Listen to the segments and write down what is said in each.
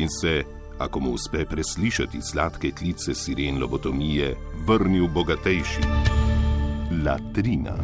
in se, ako mu uspe preslišati sladke klice siren lobotomije, vrnil bogatejši. Latrina,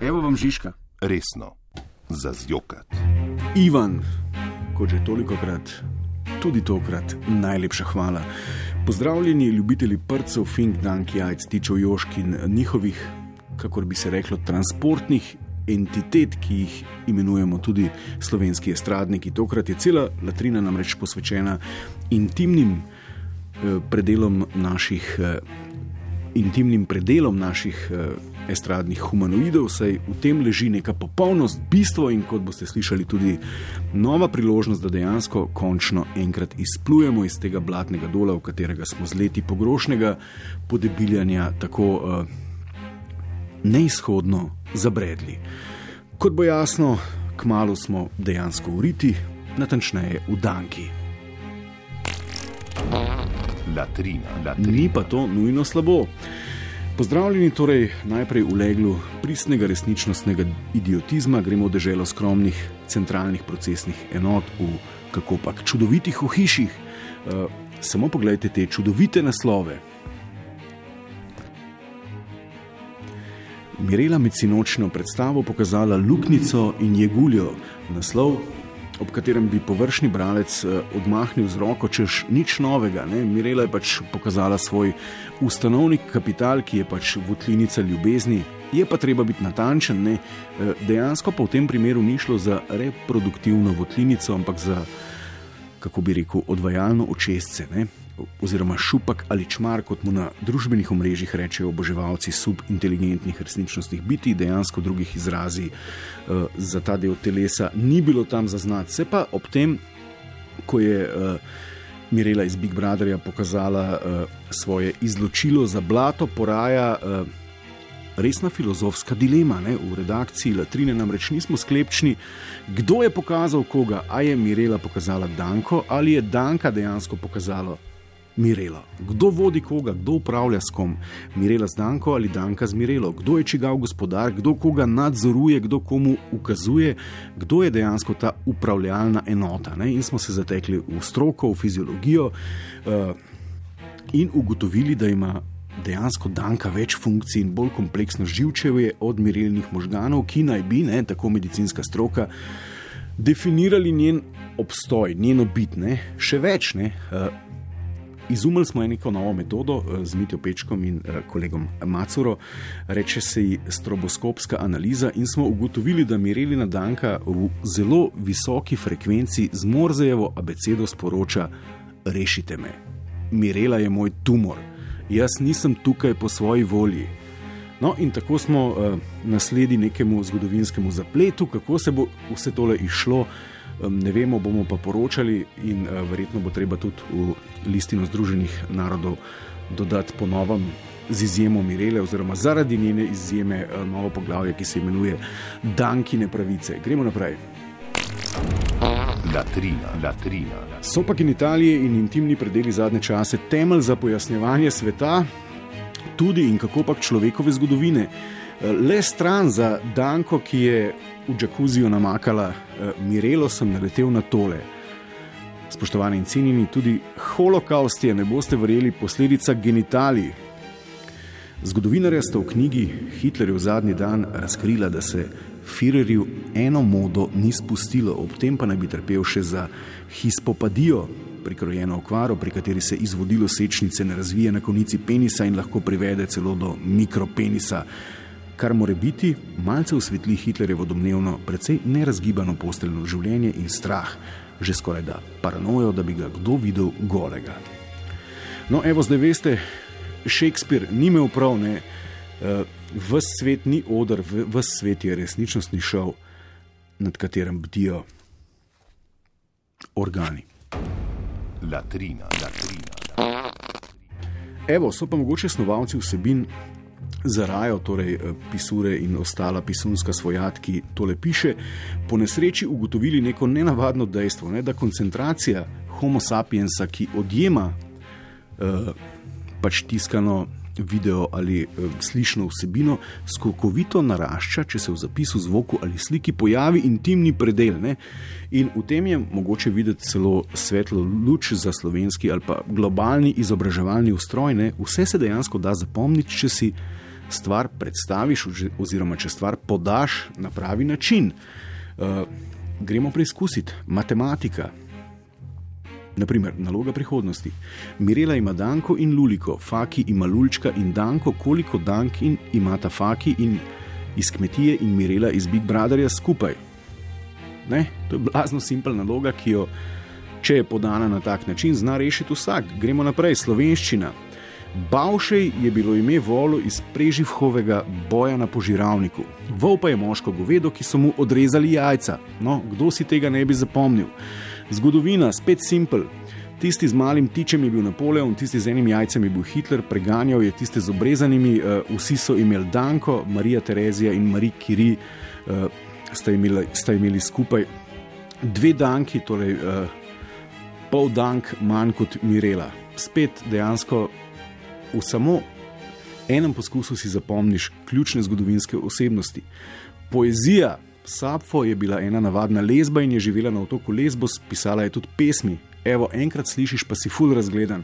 Evo vam Žižka. resno, za zjokat. Ivan, kot že toliko krat, tudi tokrat najlepša hvala. Pozdravljeni ljubitelji prcev, fink, dank, jajc, tičev, jošk in njihovih, kakor bi se reklo, transportnih entitet, ki jih imenujemo tudi slovenski estradniki. Tokrat je cela latrina namreč posvečena intimnim eh, predelom naših. eh, Intimnim predelom naših eh, estradnih humanoidov, saj v tem leži neka popolnost, bistvo in kot boste slišali, tudi nova priložnost, da dejansko končno enkrat izplujemo iz tega blatnega dola, v katerega smo z leti pogrošnega podebiljanja tako uh, neizhodno zabredli. Kot bo jasno, kmalo smo dejansko v riti, natančneje v Danki. Latrina, latrina. Ni pa to nujno slabo. Pozdravljeni torej najprej v leglu pristnega resničnostnega idiotizma, gremo v deželo skromnih centralnih procesnih enot, v kako pač čudovitih ohišjih. Uh, samo pogledajte te čudovite naslove. Mirela med sinočno predstavo pokazala Luknico in Jeguljo, naslov, ob katerem bi površni bralec eh, odmahnil z roko, češ nič novega. Ne? Mirela je pač pokazala svoj ustanovni kapital, ki je pač votlinica ljubezni. Je pa treba biti natančen, ne? Eh, dejansko pa v tem primeru ni šlo za reproduktivno votlinico, ampak za, kako bi rekel, odvajalno očesce. Ne? Oziroma šupak ali čmar, kot mu na družbenih omrežjih rečejo oboževalci subinteligentnih resničnostnih biti, dejansko drugih izrazi uh, za ta del telesa ni bilo tam zaznati. Se pa ob tem, ko je uh, Mirela iz Big Brotherja pokazala uh, svoje izločilo za blato, poraja. Uh, Resna filozofska dilema. Ne? V redakciji Latrine namreč nismo sklepčni, kdo je pokazal koga. A je Mirela pokazala Danko ali je Danka dejansko pokazala Mirela. Kdo vodi koga, kdo upravlja s kom, Mirela z Danko ali Danka z Mirelo, kdo je čigav gospodar, kdo koga nadzoruje, kdo komu ukazuje, kdo je dejansko ta upravljalna enota. Ne? In smo se zatekli v stroko, v fiziologijo uh, in ugotovili, da ima. Dejansko Danka več funkcij in bolj kompleksno živčevje od mirilnih možganov, ki naj bi, ne, tako medicinska stroka, definirali njen obstoj, njeno bitne, še več. Ne, uh, Izumili smo neko novo metodo z Mitijo Pečkom in kolegom Macuro, reče se ji stroboskopska analiza, in smo ugotovili, da Mirelina Danka v zelo visoki frekvenci z Morzejevo abecedo sporoča: Rešite me. Mirela je moj tumor, jaz nisem tukaj po svoji volji. No, in tako smo uh, nasledili nekemu zgodovinskemu zapletu, kako se bo vse tole išlo. Ne vemo, bomo pa poročali, in uh, verjetno bo treba tudi v listino Združenih narodov dodati ponovno z izjemo Mirele, oziroma zaradi njene izjeme uh, novo poglavje, ki se imenuje Dankine pravice. Gremo naprej. Latrina, latrina. So pa genitalije in intimni predeli zadnje čase temelj za pojasnjevanje sveta, tudi in kako pač človekove zgodovine. Le stran za Danko, ki je v džakuzijo namakala Mirelo, sem naletel na tole. Spoštovani in cenjeni, tudi holokaust je, ne boste verjeli, posledica genitalij. Zgodovinarja sta v knjigi Hitlerjev zadnji dan razkrila, da se Führerju eno modo ni spustilo, ob tem pa naj bi trpel še za hispopadijo, prikrojeno okvaro, pri kateri se izvodilo sečnice ne razvije na konici penisa in lahko privede celo do mikropenisa kar more biti, malce osvetli Hitlerjevo domnevno, precej nerazgibano posteljno življenje in strah, že skoraj da paranojo, da bi ga kdo videl golega. No, evo, zdaj veste, Shakespeare ni imel prav, ne, v svet ni odr, v svet je resničnostni šov, nad katerim bdijo organi. Latrina, latrina. Evo, so pa mogoče snovalci vsebin zarajo, torej eh, pisure in ostala pisunska svojat, ki tole piše, po nesreči ugotovili neko nenavadno dejstvo, ne, da koncentracija Homo sapiensa, ki odjema uh, pač tiskano video ali uh, slišno vsebino, skokovito narašča, če se v zapisu, zvoku ali sliki pojavi intimni predel. Ne? In v tem je mogoče videti celo svetlo luč za slovenski ali pa globalni izobraževalni ustroj. Ne? Vse se dejansko da zapomniti, če si stvar predstaviš, oziroma če stvar podaš na pravi način. Uh, gremo preizkusiti matematika. Naprimer, naloga prihodnosti. Mirela ima Danko in Luliko, Faki ima Lulčka in Danko, koliko Dank in imata Faki in iz kmetije in Mirela iz Big Brotherja skupaj. Ne? To je blazno simpel naloga, ki jo, če je podana na tak način, zna rešiti vsak. Gremo naprej, slovenščina. Bavšej je bilo ime volo iz preživhovega boja na požiravniku. Vol pa je moško govedo, ki so mu odrezali jajca. No, kdo si tega ne bi zapomnil? Zgodovina, spet simpel. Tisti z malim tičem je bil Napoleon, tisti z enim jajcem je bil Hitler, preganjal je tiste z obrezanimi, uh, vsi so imeli Danko, Marija Terezija in Marija Kiri uh, sta, imeli, sta imeli skupaj dve danki, torej uh, pol dank manj kot Mirela. Spet dejansko v samo enem poskusu si zapomniš ključne zgodovinske osebnosti. Poezija. Sapfo je bila ena navadna lezba in je živela na otoku Lesbos, pisala je tudi pesmi. Evo, enkrat slišiš, pa si ful razgledan.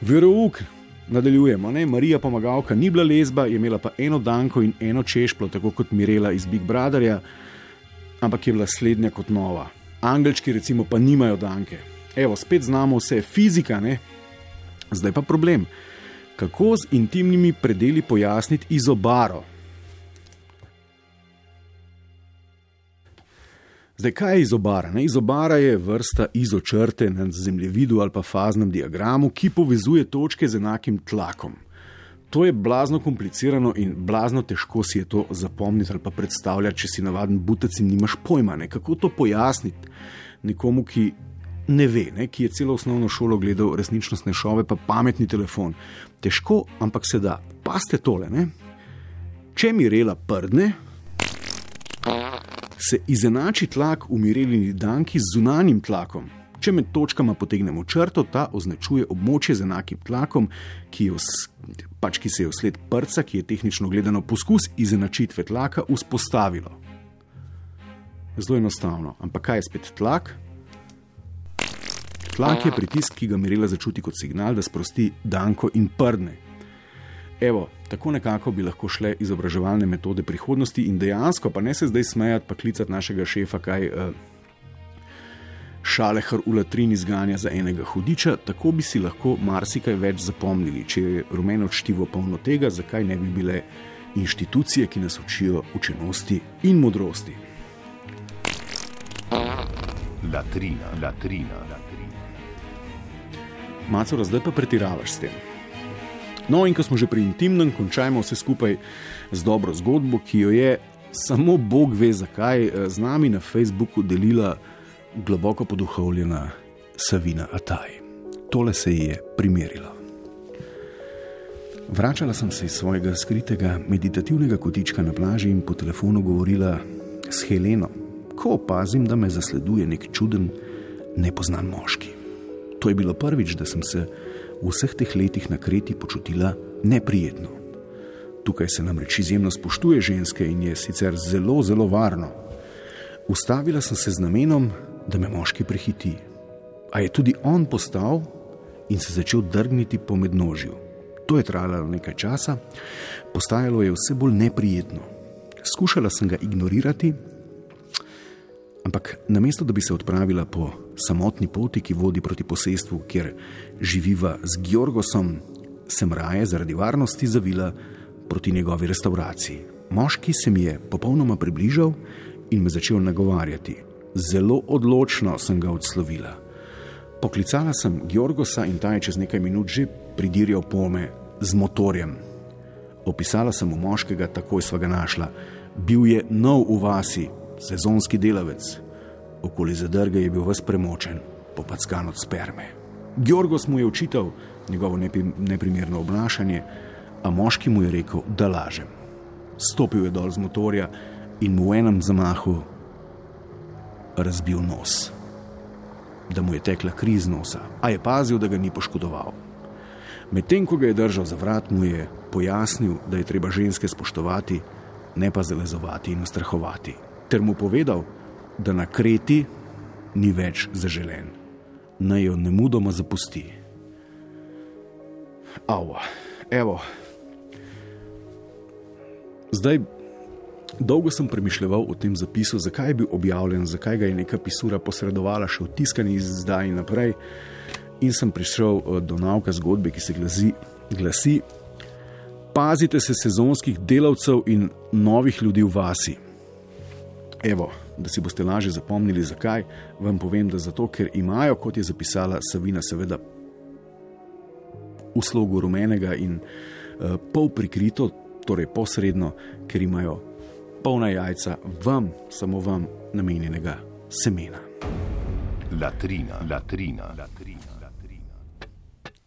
Verouk, nadaljujemo. Ne? Marija pomagalka ni bila lezba, je imela pa eno danko in eno češplo, tako kot Mirela iz Big Brotherja, ampak je bila slednja kot nova. Angelčki recimo pa nimajo danke. Evo, spet znamo vse, fizika, ne? Zdaj pa problem kako z intimnimi predeli pojasniti izobaro. Zdaj, kaj je izobara? Ne? Izobara je vrsta izočrte na zemljevidu ali pa faznem diagramu, ki povezuje točke z enakim tlakom. To je blazno komplicirano in blazno težko si je to zapomniti ali pa predstavljati, če si navaden butec in nimaš pojma, ne? kako to pojasniti nekomu, ki ne ve, ne? ki je celo osnovno šolo gledal resničnostne šove, pa pametni telefon. Težko, ampak se da. Paste tole. Ne? Če mirela prdne, se izenači tlak v mirelini danki z zunanjim tlakom. Če med točkama potegnemo črto, ta označuje območje z enakim tlakom, ki, v, pač, ki se je vsled prca, ki je tehnično gledano poskus izenačitve tlaka, vzpostavilo. Zelo enostavno, ampak kaj je spet tlak? Tlak je pritisk, ki ga merila začuti kot signal, da sprosti danko in prdne. Evo, tako nekako bi lahko šle izobraževalne metode prihodnosti in dejansko, pa ne se zdaj smejati, pa klicati našega šefa, kaj uh, šalehar v latrini zganja za enega hudiča, tako bi si lahko marsikaj več zapomnili. Če je rumeno čtivo polno tega, zakaj ne bi bile inštitucije, ki nas učijo učenosti in modrosti. Latrina, latrina, latrina. Macora, zdaj pa pretiravaš s tem. No, in ko smo že pri intimnem, končajmo vse skupaj z dobro zgodbo, ki jo je samo Bog ve, zakaj z nami na Facebooku delila globoko poduhovljena Savina Ataj. Tole se ji je primerilo. Vračala sem se iz svojega skritega meditativnega kotička na plaži in po telefonu govorila s Heleno, ko opazim, da me zasleduje nek čuden, nepoznan moški. To je bilo prvič, da sem se v vseh teh letih na kreti počutila neprijetno. Tukaj se namreč izjemno spoštuje ženske in je sicer zelo, zelo varno. Ustavila sem se z namenom, da me moški prehiti. A je tudi on postal in se začel drgniti po mednožju. To je trajalo nekaj časa, postajalo je vse bolj neprijetno. Skušala sem ga ignorirati, Ampak namesto da bi se odpravila po samotni poti, ki vodi proti posestvu, kjer živiva z Georgosom, sem raje zaradi varnosti zavila proti njegovi restauraciji. Moški se mi je popolnoma približal in me začel nagovarjati. Zelo odločno sem ga odslovila. Poklicala sem Georgosa in ta je čez nekaj minut že pridirjal pome z motorjem. Opisala sem mu moškega, takoj sva ga našla. Bil je nov v vasi, sezonski delavec. Okoli zadrge je bil vse premočen, popackan od sperme. Georgos mu je očital njegovo neprimerno obnašanje, a moški mu je rekel, da lažem. Stopil je dol z motorja in mu v enem zamahu razbil nos. Da mu je tekla kri iz nosa, a je pazil, da ga ni poškodoval. Medtem ko ga je držal za vrat, mu je pojasnil, da je treba ženske spoštovati, ne pa zalezovati in ustrahovati, ter mu povedal, da na kreti ni več zaželen, naj jo ne mudoma zapusti. Ava, evo. Zdaj, dolgo sem premišljal o tem zapisu, zakaj je bil objavljen, zakaj ga je neka pisura posredovala še v tiskani izdaj in naprej. In sem prišel eh, do nauka zgodbe, ki se glasi, glasi: Pazite se sezonskih delavcev in novih ljudi v vasi. Evo, da si boste lažje zapomnili, zakaj, vam povem, da zato, ker imajo, kot je zapisala Savina, seveda v slogu rumenega in uh, pol prikrito, torej posredno, ker imajo polna jajca vam, samo vam namenjenega semena. Latrina, latrina, latrina.